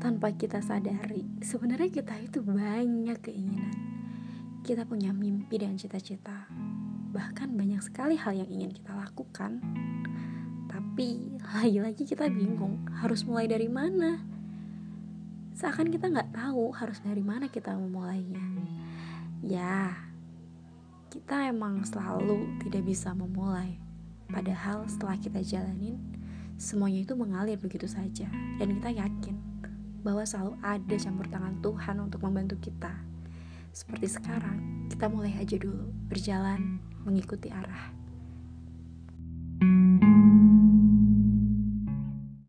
tanpa kita sadari, sebenarnya kita itu banyak keinginan. Kita punya mimpi dan cita-cita. Bahkan banyak sekali hal yang ingin kita lakukan. Tapi lagi-lagi kita bingung harus mulai dari mana. Seakan kita nggak tahu harus dari mana kita memulainya. Ya, kita emang selalu tidak bisa memulai. Padahal setelah kita jalanin, semuanya itu mengalir begitu saja. Dan kita yakin bahwa selalu ada campur tangan Tuhan untuk membantu kita. Seperti sekarang, kita mulai aja dulu berjalan mengikuti arah.